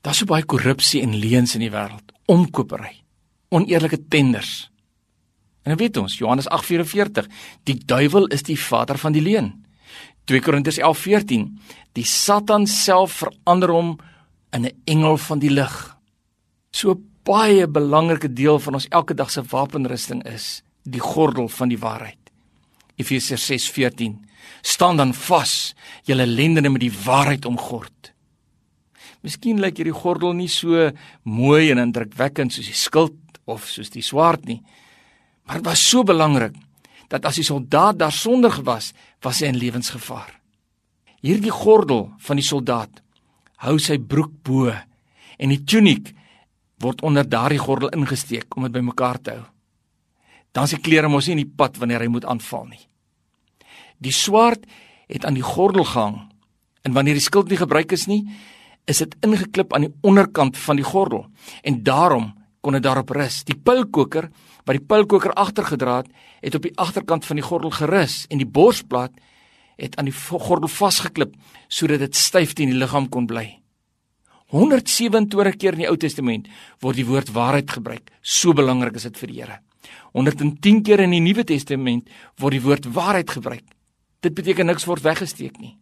Daar's so baie korrupsie en leuns in die wêreld, omkopery, oneerlike tenders. En dan weet ons, Johannes 8:44, die duiwel is die vader van die leuen. 2 Korintiërs 11:14, die Satan self verander hom in 'n engel van die lig. So baie belangrike deel van ons elke dag se wapenrusting is die gordel van die waarheid. Efesiërs 6:14 staan dan vas, julle lendene met die waarheid omgord. Miskien lyk hierdie gordel nie so mooi en indrukwekkend soos die skild of soos die swaard nie. Maar dit was so belangrik dat as die soldaat daar sonder gewas, was hy in lewensgevaar. Hierdie gordel van die soldaat hou sy broek bo en die tuniek word onder daardie gordel ingesteek om dit bymekaar te hou. Dan sy klere mos nie in die pad wanneer hy moet aanval nie. Die swaard het aan die gordel gehang en wanneer die skild nie gebruik is nie, is dit ingeklip aan die onderkant van die gordel en daarom kon dit daarop rus. Die pylkoker wat die pylkoker agtergedra het, het op die agterkant van die gordel gerus en die borsplaat het aan die gordel vasgeklip sodat dit styf teen die liggaam kon bly. 127 keer in die Ou Testament word die woord waarheid gebruik. So belangrik is dit vir die Here. 110 keer in die Nuwe Testament word die woord waarheid gebruik. Dit beteken niks word weggesteek nie.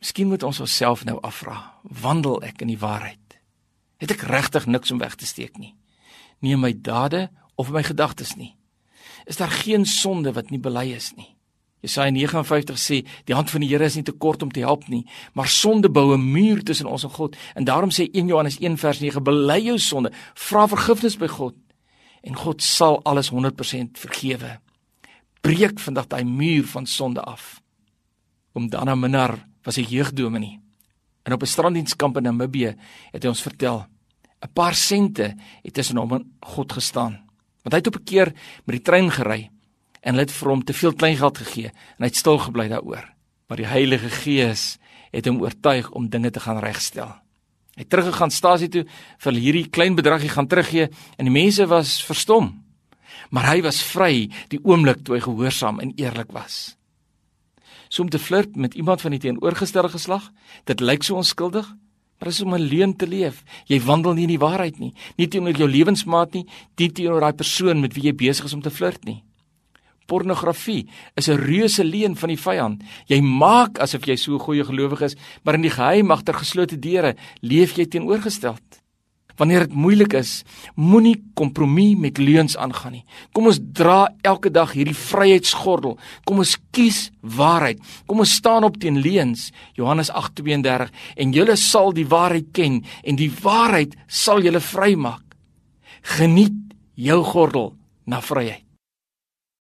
Miskien moet ons onsself nou afvra, wandel ek in die waarheid? Het ek regtig niks om weg te steek nie? Nie in my dade of in my gedagtes nie. Is daar geen sonde wat nie bely is nie? Jesaja 59 sê, die hand van die Here is nie te kort om te help nie, maar sonde bou 'n muur tussen ons en God. En daarom sê 1 Johannes 1 vers 9, bely jou sonde, vra vergifnis by God en God sal alles 100% vergewe. Breek vandag daai muur van sonde af. Om dan na Minar was 'n jeugdominee. En op 'n stranddienskamp in Namibië het hy ons vertel, 'n paar sente het tussen hom en God gestaan. Want hy het op 'n keer met die trein gery en hulle het vir hom te veel kleingeld gegee en hy het stil gebly daaroor. Maar die Heilige Gees het hom oortuig om dinge te gaan regstel. Hy het teruggegaan stasie toe vir hierdie klein bedragie gaan teruggee en die mense was verstom. Maar hy was vry die oomblik toe hy gehoorsaam en eerlik was so om te flirt met iemand van die teenoorgestelde geslag. Dit lyk so onskuldig, maar dit is om 'n leuen te leef. Jy wandel nie in die waarheid nie, nie teenoor jou lewensmaat nie, nie teenoor daai persoon met wie jy besig is om te flirt nie. Pornografie is 'n reuse leuen van die vyand. Jy maak asof jy so 'n goeie gelowige is, maar in die geheim agter geslote deure leef jy teenoorgesteld. Wanneer dit moeilik is, moenie kompromie met leuns aangaan nie. Kom ons dra elke dag hierdie vryheidsgordel. Kom ons kies waarheid. Kom ons staan op teen leuns. Johannes 8:32 en julle sal die waarheid ken en die waarheid sal julle vrymaak. Geniet jou gordel na vryheid.